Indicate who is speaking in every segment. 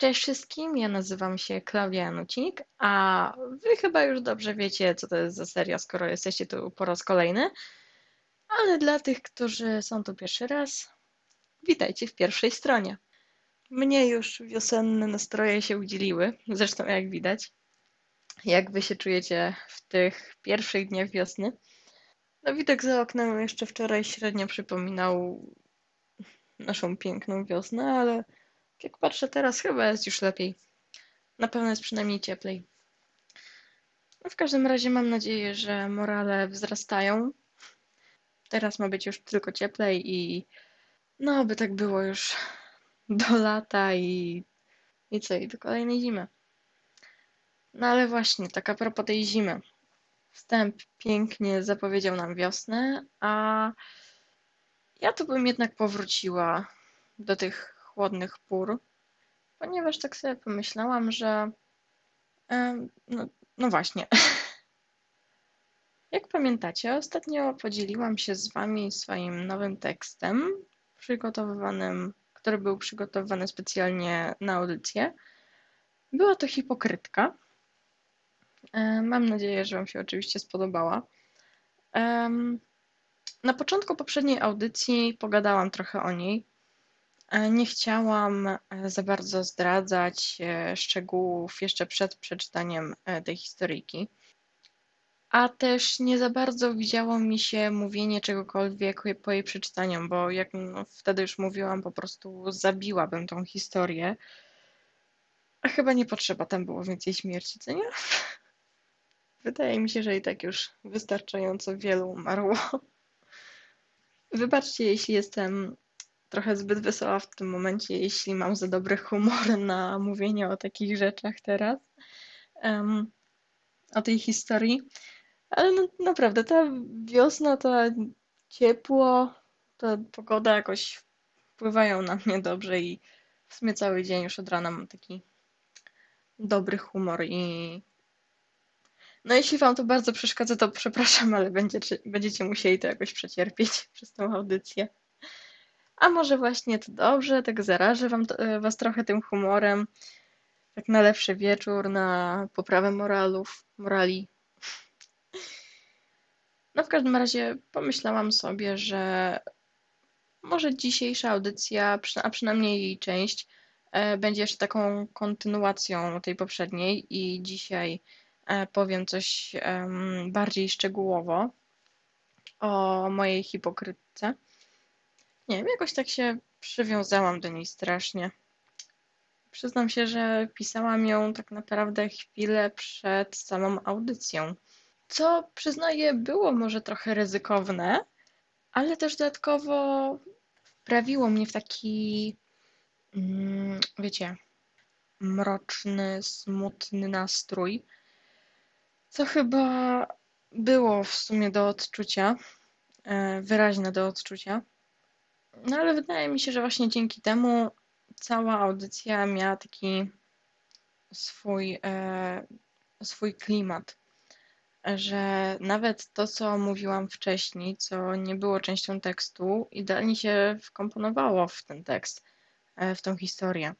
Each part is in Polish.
Speaker 1: Cześć wszystkim, ja nazywam się Klaudia Janucik, a wy chyba już dobrze wiecie, co to jest za seria, skoro jesteście tu po raz kolejny. Ale dla tych, którzy są tu pierwszy raz, witajcie w pierwszej stronie. Mnie już wiosenne nastroje się udzieliły, zresztą jak widać. Jak wy się czujecie w tych pierwszych dniach wiosny? No widok za oknem jeszcze wczoraj średnio przypominał naszą piękną wiosnę, ale jak patrzę teraz, chyba jest już lepiej. Na pewno jest przynajmniej cieplej. No w każdym razie mam nadzieję, że morale wzrastają. Teraz ma być już tylko cieplej i no, by tak było już do lata i, i co, i do kolejnej zimy. No ale właśnie, tak a propos tej zimy. Wstęp pięknie zapowiedział nam wiosnę, a ja tu bym jednak powróciła do tych chłodnych pór, ponieważ tak sobie pomyślałam, że no, no właśnie. Jak pamiętacie, ostatnio podzieliłam się z Wami swoim nowym tekstem, przygotowywanym, który był przygotowany specjalnie na audycję. Była to hipokrytka. Mam nadzieję, że Wam się oczywiście spodobała. Na początku poprzedniej audycji pogadałam trochę o niej, nie chciałam e, za bardzo zdradzać e, szczegółów jeszcze przed przeczytaniem tej historyjki. A też nie za bardzo widziało mi się mówienie czegokolwiek po jej przeczytaniu, bo jak no, wtedy już mówiłam, po prostu zabiłabym tą historię. A chyba nie potrzeba tam było więcej śmierci, co nie? Wydaje mi się, że i tak już wystarczająco wielu umarło. Wybaczcie, jeśli jestem trochę zbyt wesoła w tym momencie, jeśli mam za dobry humor na mówienie o takich rzeczach teraz, um, o tej historii. Ale no, naprawdę, ta wiosna, to ciepło, ta pogoda jakoś wpływają na mnie dobrze i w sumie cały dzień już od rana mam taki dobry humor i no jeśli Wam to bardzo przeszkadza, to przepraszam, ale będziecie, będziecie musieli to jakoś przecierpieć przez tą audycję. A może właśnie to dobrze, tak zarażę wam, e, was trochę tym humorem, tak na lepszy wieczór, na poprawę moralów, morali. No w każdym razie pomyślałam sobie, że może dzisiejsza audycja, a przynajmniej jej część, e, będzie jeszcze taką kontynuacją tej poprzedniej i dzisiaj e, powiem coś bardziej szczegółowo o mojej hipokrytce. Nie wiem, jakoś tak się przywiązałam do niej strasznie. Przyznam się, że pisałam ją tak naprawdę chwilę przed samą audycją. Co przyznaję, było może trochę ryzykowne, ale też dodatkowo wprawiło mnie w taki, mm, wiecie, mroczny, smutny nastrój, co chyba było w sumie do odczucia, e, wyraźne do odczucia. No ale wydaje mi się, że właśnie dzięki temu cała audycja miała taki swój, e, swój klimat. Że nawet to, co mówiłam wcześniej, co nie było częścią tekstu, idealnie się wkomponowało w ten tekst, e, w tą historię.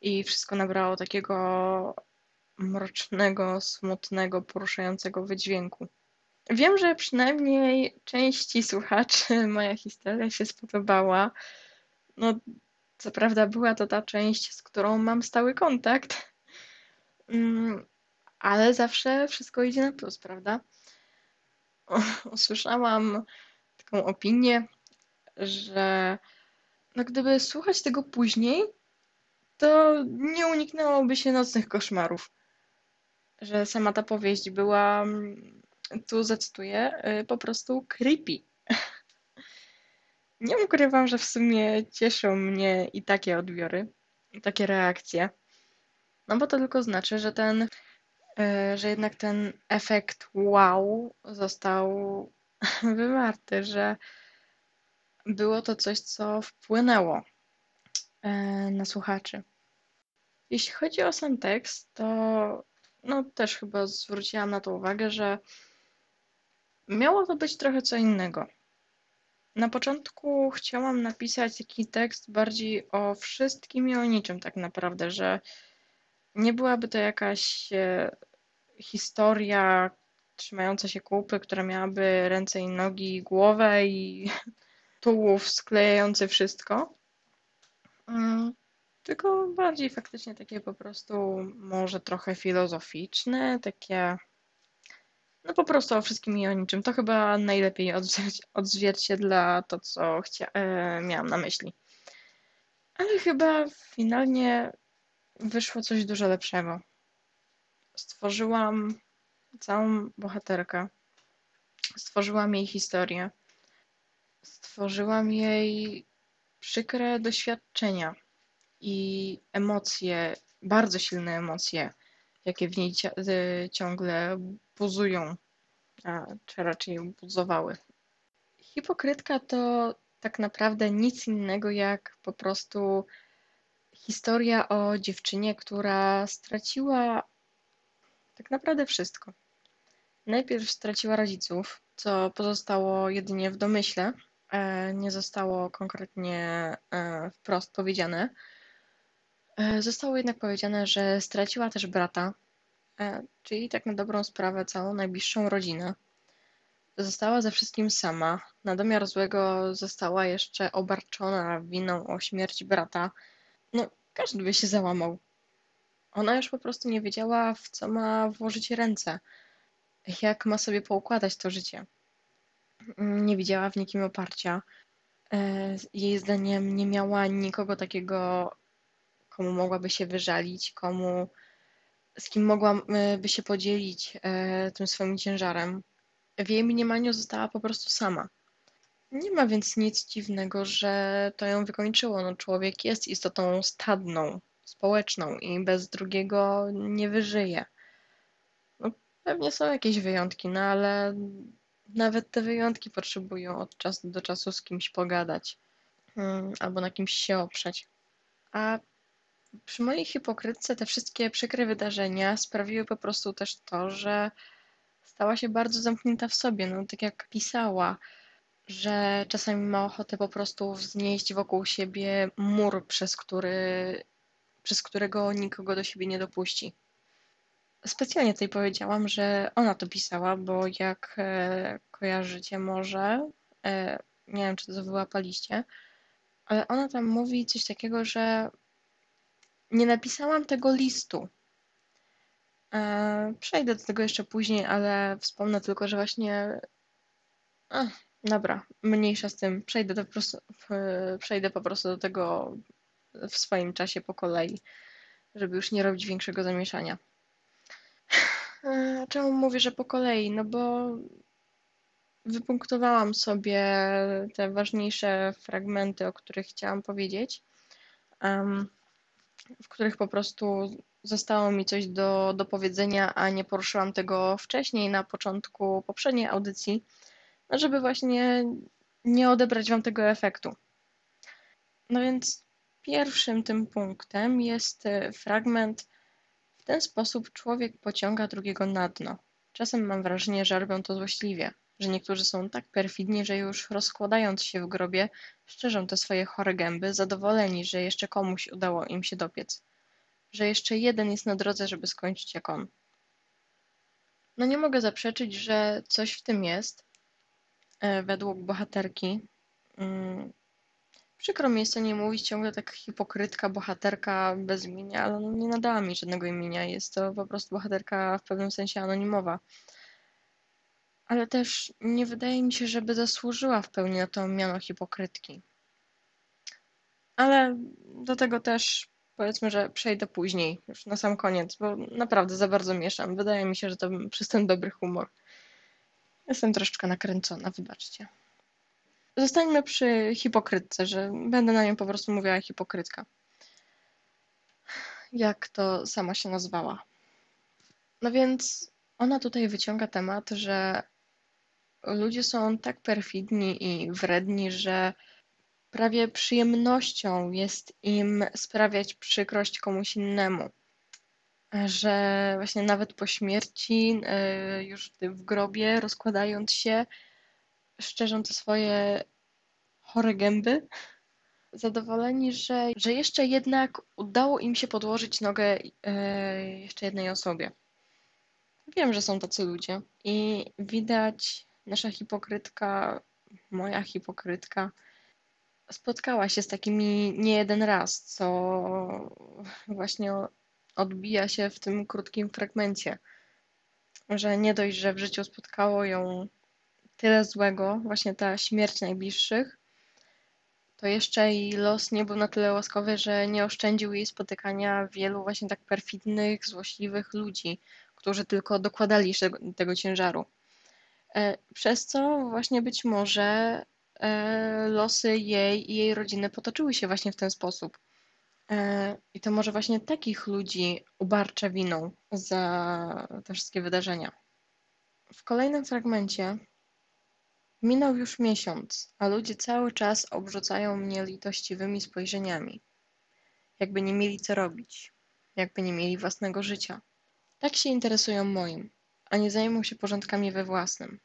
Speaker 1: I wszystko nabrało takiego mrocznego, smutnego, poruszającego wydźwięku. Wiem, że przynajmniej części słuchaczy moja historia się spodobała. No, co prawda była to ta część, z którą mam stały kontakt, mm, ale zawsze wszystko idzie na plus, prawda? Usłyszałam taką opinię, że no gdyby słuchać tego później, to nie uniknęłoby się nocnych koszmarów. Że sama ta powieść była mm, tu zacytuję, y, po prostu creepy. Nie ukrywam, że w sumie cieszą mnie i takie odbiory, i takie reakcje. No bo to tylko znaczy, że ten, y, że jednak ten efekt wow został wywarty, że było to coś, co wpłynęło y, na słuchaczy. Jeśli chodzi o sam tekst, to no też chyba zwróciłam na to uwagę, że Miało to być trochę co innego. Na początku chciałam napisać taki tekst bardziej o wszystkim i o niczym tak naprawdę, że nie byłaby to jakaś e, historia trzymająca się kupy, która miałaby ręce i nogi, głowę i tułów sklejający wszystko. Mm, tylko bardziej faktycznie takie po prostu może trochę filozoficzne, takie no po prostu o wszystkim i o niczym. To chyba najlepiej odzwierciedla to, co chcia- e, miałam na myśli. Ale chyba finalnie wyszło coś dużo lepszego. Stworzyłam całą bohaterkę. Stworzyłam jej historię. Stworzyłam jej przykre doświadczenia i emocje, bardzo silne emocje, jakie w niej ciągle buzują, czy raczej buzowały. Hipokrytka to tak naprawdę nic innego jak po prostu historia o dziewczynie, która straciła tak naprawdę wszystko. Najpierw straciła rodziców, co pozostało jedynie w domyśle, e, nie zostało konkretnie e, wprost powiedziane. E, zostało jednak powiedziane, że straciła też brata, czyli tak na dobrą sprawę całą najbliższą rodzinę. Została ze wszystkim sama. Na domiar złego została jeszcze obarczona winą o śmierć brata. No, każdy by się załamał. Ona już po prostu nie wiedziała, w co ma włożyć ręce, jak ma sobie poukładać to życie. Nie widziała w nikim oparcia. E, jej zdaniem nie miała nikogo takiego, komu mogłaby się wyżalić, komu, z kim mogłaby się podzielić e, tym swoim ciężarem. W jej mniemaniu została po prostu sama. Nie ma więc nic dziwnego, że to ją wykończyło. No, człowiek jest istotą stadną, społeczną i bez drugiego nie wyżyje. No, pewnie są jakieś wyjątki, no ale nawet te wyjątki potrzebują od czasu do czasu z kimś pogadać hmm, albo na kimś się oprzeć. A przy mojej hipokrytce te wszystkie przykre wydarzenia sprawiły po prostu też to, że stała się bardzo zamknięta w sobie. No, tak jak pisała, że czasami ma ochotę po prostu wznieść wokół siebie mur, przez który przez którego nikogo do siebie nie dopuści. Specjalnie tutaj powiedziałam, że ona to pisała, bo jak e, kojarzycie może, e, nie wiem czy to wyłapaliście, ale ona tam mówi coś takiego, że nie napisałam tego listu. E, przejdę do tego jeszcze później, ale wspomnę tylko, że właśnie. Ach, dobra, mniejsza z tym. Przejdę, prostu, przejdę po prostu do tego w swoim czasie po kolei, żeby już nie robić większego zamieszania. E, czemu mówię, że po kolei? No bo wypunktowałam sobie te ważniejsze fragmenty, o których chciałam powiedzieć, w których po prostu zostało mi coś do, do powiedzenia, a nie poruszyłam tego wcześniej, na początku poprzedniej audycji, no żeby właśnie nie odebrać Wam tego efektu. No więc Pierwszym tym punktem jest e, fragment w ten sposób człowiek pociąga drugiego na dno. Czasem mam wrażenie, że robią to złośliwie, że niektórzy są tak perfidni, że już rozkładając się w grobie, szczerzą te swoje chore gęby, zadowoleni, że jeszcze komuś udało im się dopiec, że jeszcze jeden jest na drodze, żeby skończyć jak on. No nie mogę zaprzeczyć, że coś w tym jest, e, według bohaterki, mm, Przykro mi jest to nie mówić ciągle tak hipokrytka, bohaterka bez imienia, ale no nie nadała mi żadnego imienia. Jest to po prostu bohaterka w pewnym sensie anonimowa. Ale też nie wydaje mi się, żeby zasłużyła w pełni na to miano hipokrytki. Ale do tego też powiedzmy, że przejdę później, już na sam koniec, bo naprawdę za bardzo mieszam. Wydaje mi się, że to przez ten dobry humor. Jestem troszeczkę nakręcona, wybaczcie. Zostańmy przy hipokrytce, że będę na nią po prostu mówiła hipokrytka. Jak to sama się nazwała. No więc ona tutaj wyciąga temat, że ludzie są tak perfidni i wredni, że prawie przyjemnością jest im sprawiać przykrość komuś innemu. Że właśnie nawet po śmierci, e, już w grobie, rozkładając się, szczerzą te swoje chore gęby, zadowoleni, że, że jeszcze jednak udało im się podłożyć nogę e, jeszcze jednej osobie. Wiem, że są tacy ludzie i widać nasza hipokrytka, moja hipokrytka, spotkała się z takimi nie jeden raz, co właśnie odbija się w tym krótkim fragmencie, że nie dość, że w życiu spotkało ją tyle złego, właśnie ta śmierć najbliższych, to jeszcze i los nie był na tyle łaskawy, że nie oszczędził jej spotykania wielu właśnie tak perfidnych, złośliwych ludzi, którzy tylko dokładali jeszcze tego ciężaru. E, przez co właśnie być może e, losy jej i jej rodziny potoczyły się właśnie w ten sposób. E, I to może właśnie takich ludzi ubarcza winą za te wszystkie wydarzenia. W kolejnym fragmencie minął już miesiąc, a ludzie cały czas obrzucają mnie litościwymi spojrzeniami. Jakby nie mieli co robić, jakby nie mieli własnego życia. Tak się interesują moim, a nie zajmą się porządkami we własnym.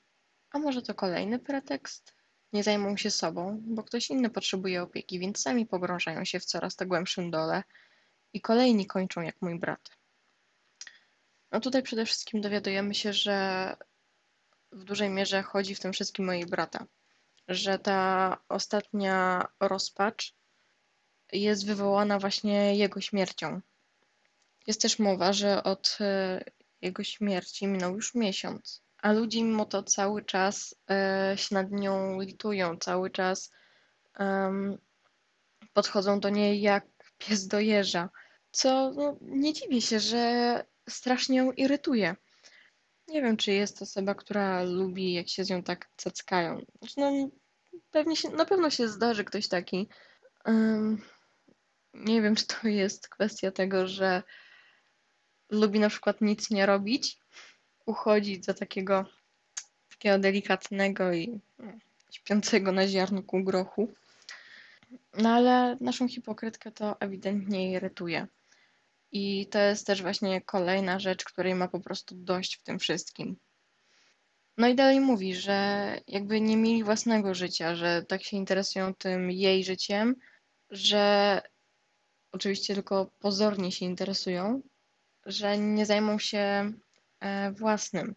Speaker 1: A może to kolejny pretekst? Nie zajmą się sobą, bo ktoś inny potrzebuje opieki, więc sami pogrążają się w coraz to głębszym dole i kolejni kończą jak mój brat. No tutaj przede wszystkim dowiadujemy się, że w dużej mierze chodzi w tym wszystkim o jej brata. Że ta ostatnia rozpacz jest wywołana właśnie jego śmiercią. Jest też mowa, że od e, jego śmierci minął już miesiąc, a ludzie mimo to cały czas e, się nad nią litują, cały czas podchodzą do niej jak pies do jeża, co no, nie dziwię się, że strasznie ją irytuje. Nie wiem, czy jest osoba, która lubi, jak się z nią tak cackają. No, pewnie się, na pewno się zdarzy ktoś taki. Um, nie wiem, czy to jest kwestia tego, że lubi na przykład nic nie robić, uchodzić za takiego, takiego delikatnego i no, śpiącego na ziarnku grochu. No ale naszą hipokrytkę to ewidentnie irytuje. I to jest też właśnie kolejna rzecz, której ma po prostu dość w tym wszystkim. No i dalej mówi, że jakby nie mieli własnego życia, że tak się interesują tym jej życiem, że oczywiście tylko pozornie się interesują, że nie zajmą się własnym,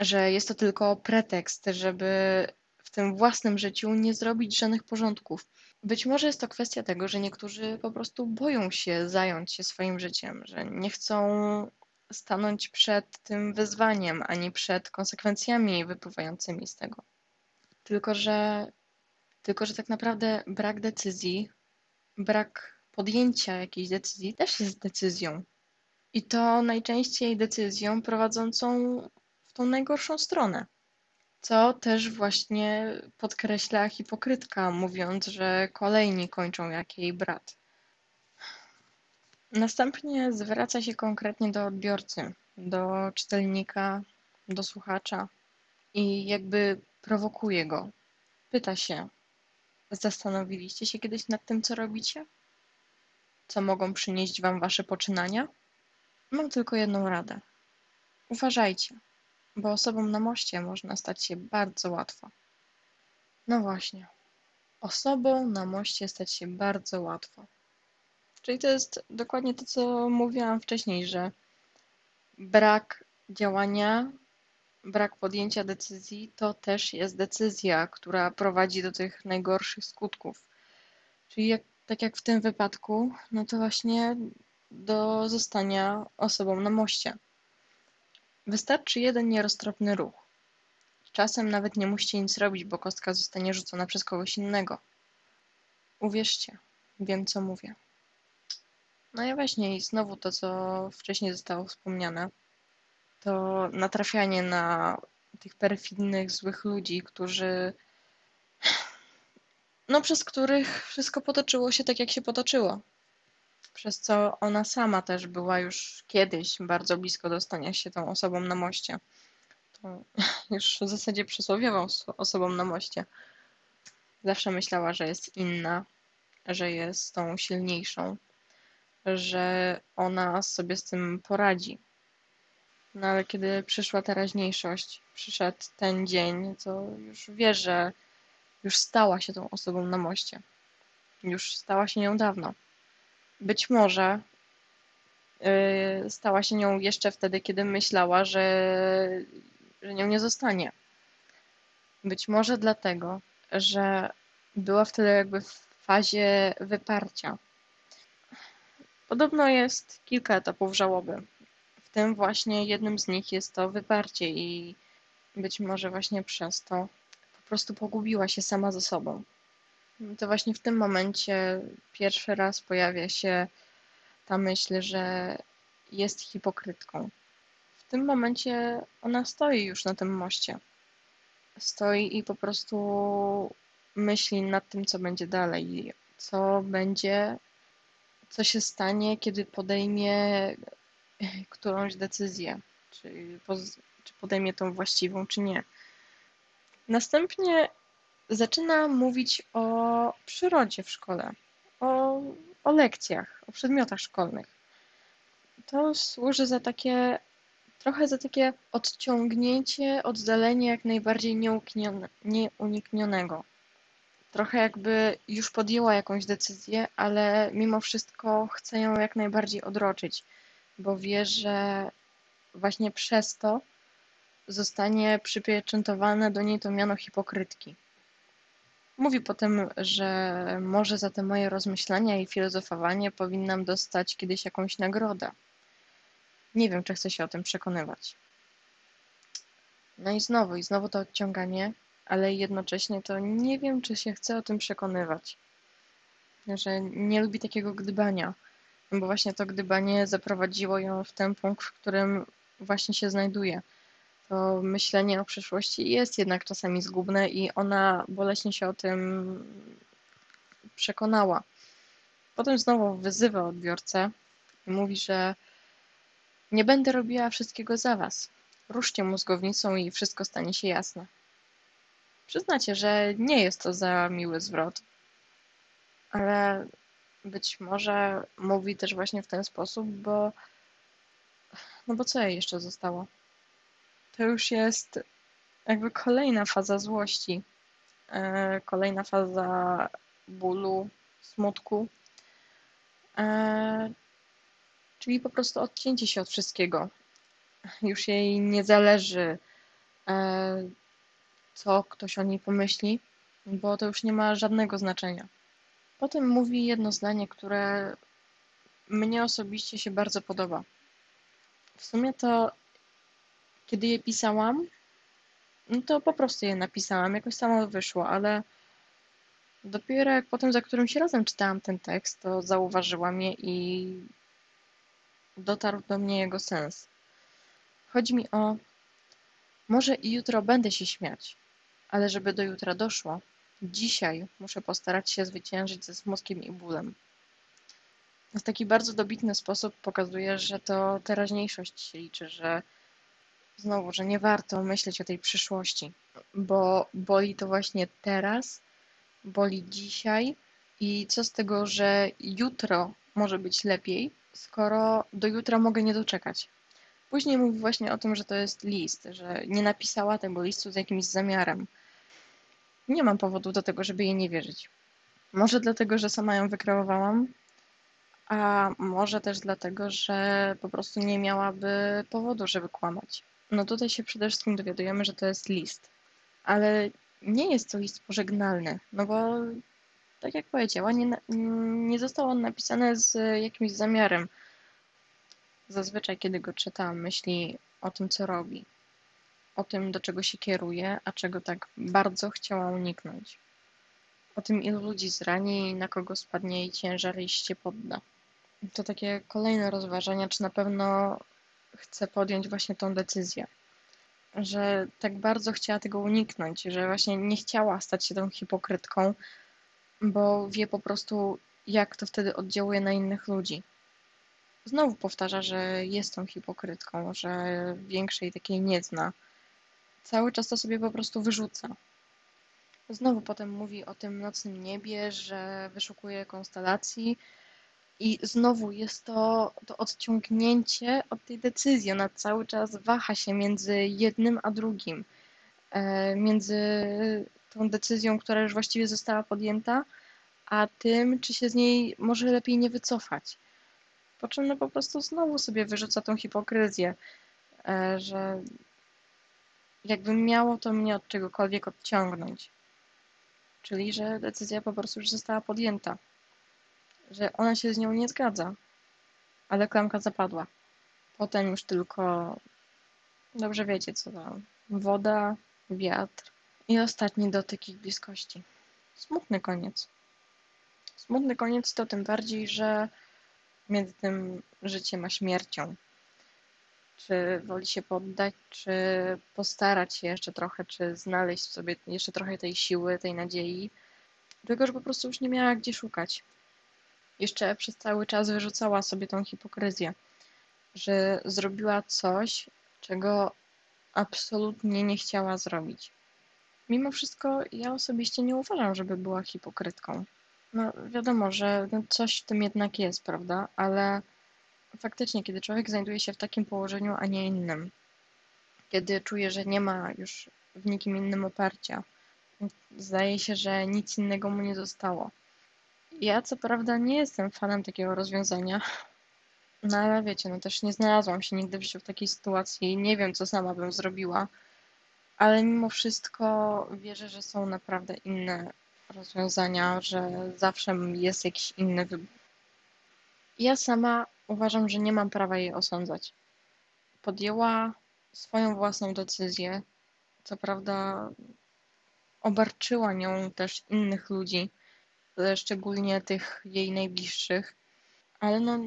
Speaker 1: że jest to tylko pretekst, żeby w tym własnym życiu nie zrobić żadnych porządków. Być może jest to kwestia tego, że niektórzy po prostu boją się zająć się swoim życiem, że nie chcą stanąć przed tym wyzwaniem, ani przed konsekwencjami wypływającymi z tego. Tylko, że, tylko, że tak naprawdę brak decyzji, brak podjęcia jakiejś decyzji też jest decyzją. I to najczęściej decyzją prowadzącą w tą najgorszą stronę. Co też właśnie podkreśla hipokrytka, mówiąc, że kolejni kończą jak jej brat. Następnie zwraca się konkretnie do odbiorcy, do czytelnika, do słuchacza i jakby prowokuje go. Pyta się: Zastanowiliście się kiedyś nad tym, co robicie? Co mogą przynieść wam wasze poczynania? Mam tylko jedną radę. Uważajcie bo osobą na moście można stać się bardzo łatwo. No właśnie. Osobą na moście stać się bardzo łatwo. Czyli to jest dokładnie to, co mówiłam wcześniej, że brak działania, brak podjęcia decyzji to też jest decyzja, która prowadzi do tych najgorszych skutków. Czyli jak, tak jak w tym wypadku, no to właśnie do zostania osobą na moście. Wystarczy jeden nieroztropny ruch. Czasem nawet nie musicie nic robić, bo kostka zostanie rzucona przez kogoś innego. Uwierzcie, wiem co mówię. No i właśnie, i znowu to, co wcześniej zostało wspomniane, to natrafianie na tych perfidnych, złych ludzi, którzy. No, przez których wszystko potoczyło się tak, jak się potoczyło przez co ona sama też była już kiedyś bardzo blisko dostania się tą osobą na moście. To już w zasadzie przysłowiową osobą na moście. Zawsze myślała, że jest inna, że jest tą silniejszą, że ona sobie z tym poradzi. No ale kiedy przyszła teraźniejszość, przyszedł ten dzień, to już wie, że już stała się tą osobą na moście. Już stała się nią dawno. Być może yy, stała się nią jeszcze wtedy, kiedy myślała, że, że nią nie zostanie. Być może dlatego, że była wtedy jakby w fazie wyparcia. Podobno jest kilka etapów żałoby. W tym właśnie jednym z nich jest to wyparcie i być może właśnie przez to po prostu pogubiła się sama ze sobą. To właśnie w tym momencie pierwszy raz pojawia się ta myśl, że jest hipokrytką. W tym momencie ona stoi już na tym moście. Stoi i po prostu myśli nad tym, co będzie dalej, co będzie, co się stanie, kiedy podejmie którąś decyzję, czy, czy podejmie tą właściwą, czy nie. Następnie zaczyna mówić o przyrodzie w szkole, o, o lekcjach, o przedmiotach szkolnych. To służy za takie, trochę za takie odciągnięcie, oddalenie jak najbardziej nieuniknionego. Trochę jakby już podjęła jakąś decyzję, ale mimo wszystko chce ją jak najbardziej odroczyć, bo wie, że właśnie przez to zostanie przypieczętowane do niej to miano hipokrytki. Mówi potem, że może za te moje rozmyślania i filozofowanie powinnam dostać kiedyś jakąś nagrodę. Nie wiem, czy chcę się o tym przekonywać. No i znowu, i znowu to odciąganie, ale jednocześnie to nie wiem, czy się chcę o tym przekonywać. Że nie lubi takiego gdybania, no bo właśnie to gdybanie zaprowadziło ją w ten punkt, w którym właśnie się znajduje to myślenie o przyszłości jest jednak czasami zgubne i ona boleśnie się o tym przekonała. Potem znowu wyzywa odbiorcę i mówi, że nie będę robiła wszystkiego za was. Ruszcie mózgownicą i wszystko stanie się jasne. Przyznacie, że nie jest to za miły zwrot, ale być może mówi też właśnie w ten sposób, bo no bo co jej jeszcze zostało? To już jest jakby kolejna faza złości, e, kolejna faza bólu, smutku. E, czyli po prostu odcięcie się od wszystkiego. Już jej nie zależy, e, co ktoś o niej pomyśli, bo to już nie ma żadnego znaczenia. Potem mówi jedno zdanie, które mnie osobiście się bardzo podoba. W sumie to kiedy je pisałam, no to po prostu je napisałam, jakoś samo wyszło, ale dopiero jak potem za którymś razem czytałam ten tekst, to zauważyłam je i dotarł do mnie jego sens. Chodzi mi o może i jutro będę się śmiać, ale żeby do jutra doszło, dzisiaj muszę postarać się zwyciężyć ze smutkiem i bólem. W taki bardzo dobitny sposób pokazuje, że to teraźniejszość się liczy, że znowu, że nie warto myśleć o tej przyszłości, bo boli to właśnie teraz, boli dzisiaj i co z tego, że jutro może być lepiej, skoro do jutra mogę nie doczekać. Później mówi właśnie o tym, że to jest list, że nie napisała tego listu z jakimś zamiarem. Nie mam powodu do tego, żeby jej nie wierzyć. Może dlatego, że sama ją wykreowałam, a może też dlatego, że po prostu nie miałaby powodu, żeby kłamać. No tutaj się przede wszystkim dowiadujemy, że to jest list, ale nie jest to list pożegnalny, no bo tak jak powiedziała, nie, nie został on napisany z jakimś zamiarem. Zazwyczaj, kiedy go czytam, myśli o tym, co robi, o tym, do czego się kieruje, a czego tak bardzo chciała uniknąć. O tym, ilu ludzi zrani, na kogo spadnie jej ciężar i się podda. To takie kolejne rozważania, czy na pewno chce podjąć właśnie tą decyzję. Że tak bardzo chciała tego uniknąć, że właśnie nie chciała stać się tą hipokrytką, bo wie po prostu, jak to wtedy oddziałuje na innych ludzi. Znowu powtarza, że jest tą hipokrytką, że większej takiej nie zna. Cały czas to sobie po prostu wyrzuca. Znowu potem mówi o tym nocnym niebie, że wyszukuje konstelacji, i znowu jest to, to odciągnięcie od tej decyzji. Ona cały czas waha się między jednym a drugim. E, między tą decyzją, która już właściwie została podjęta, a tym, czy się z niej może lepiej nie wycofać. Po czym no po prostu znowu sobie wyrzuca tą hipokryzję, e, że jakby miało to mnie od czegokolwiek odciągnąć. Czyli, że decyzja po prostu już została podjęta. Że ona się z nią nie zgadza. Ale klamka zapadła. Potem już tylko dobrze wiecie co tam. Woda, wiatr i ostatni dotyk ich bliskości. Smutny koniec. Smutny koniec to tym bardziej, że między tym życiem a śmiercią. Czy woli się poddać, czy postarać się jeszcze trochę, czy znaleźć w sobie jeszcze trochę tej siły, tej nadziei, tylko że po prostu już nie miała gdzie szukać. Jeszcze przez cały czas wyrzucała sobie tą hipokryzję, że zrobiła coś, czego absolutnie nie chciała zrobić. Mimo wszystko ja osobiście nie uważam, żeby była hipokrytką. No wiadomo, że no, coś w tym jednak jest, prawda? Ale faktycznie, kiedy człowiek znajduje się w takim położeniu, a nie innym, kiedy czuje, że nie ma już w nikim innym oparcia, zdaje się, że nic innego mu nie zostało. Ja co prawda nie jestem fanem takiego rozwiązania, no ale wiecie, no też nie znalazłam się nigdy w życiu w takiej sytuacji i nie wiem, co sama bym zrobiła, ale mimo wszystko wierzę, że są naprawdę inne rozwiązania, że zawsze jest jakiś inny wybór. Ja sama uważam, że nie mam prawa jej osądzać. Podjęła swoją własną decyzję. Co prawda, obarczyła nią też innych ludzi, szczególnie tych jej najbliższych, ale no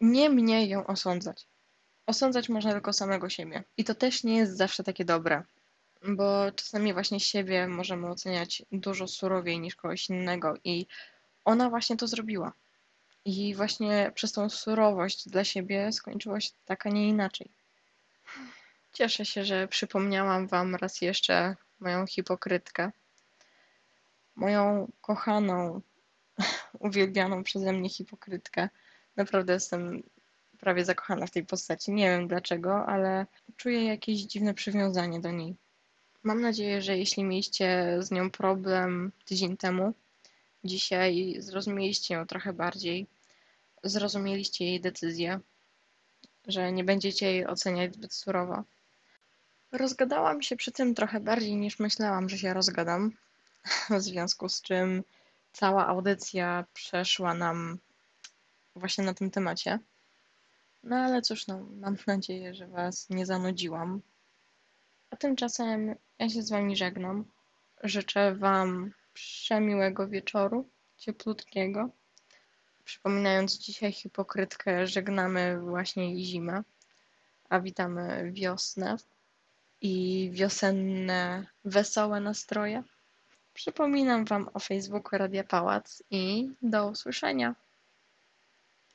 Speaker 1: nie mnie ją osądzać. Osądzać można tylko samego siebie. I to też nie jest zawsze takie dobre, bo czasami właśnie siebie możemy oceniać dużo surowiej niż kogoś innego i ona właśnie to zrobiła. I właśnie przez tą surowość dla siebie skończyło się tak, a nie inaczej. Cieszę się, że przypomniałam Wam raz jeszcze moją hipokrytkę. Moją kochaną, uwielbianą przeze mnie hipokrytkę. Naprawdę jestem prawie zakochana w tej postaci. Nie wiem dlaczego, ale czuję jakieś dziwne przywiązanie do niej. Mam nadzieję, że jeśli mieliście z nią problem tydzień temu, dzisiaj zrozumieliście ją trochę bardziej, zrozumieliście jej decyzję, że nie będziecie jej oceniać zbyt surowo. Rozgadałam się przy tym trochę bardziej niż myślałam, że się rozgadam, w związku z czym cała audycja przeszła nam właśnie na tym temacie. No ale cóż, no, mam nadzieję, że Was nie zanudziłam. A tymczasem ja się z Wami żegnam. Życzę Wam przemiłego wieczoru, cieplutkiego. Przypominając dzisiaj hipokrytkę, żegnamy właśnie zimę, a witamy wiosnę i wiosenne, wesołe nastroje. Przypominam Wam o Facebooku Radia Pałac i do usłyszenia.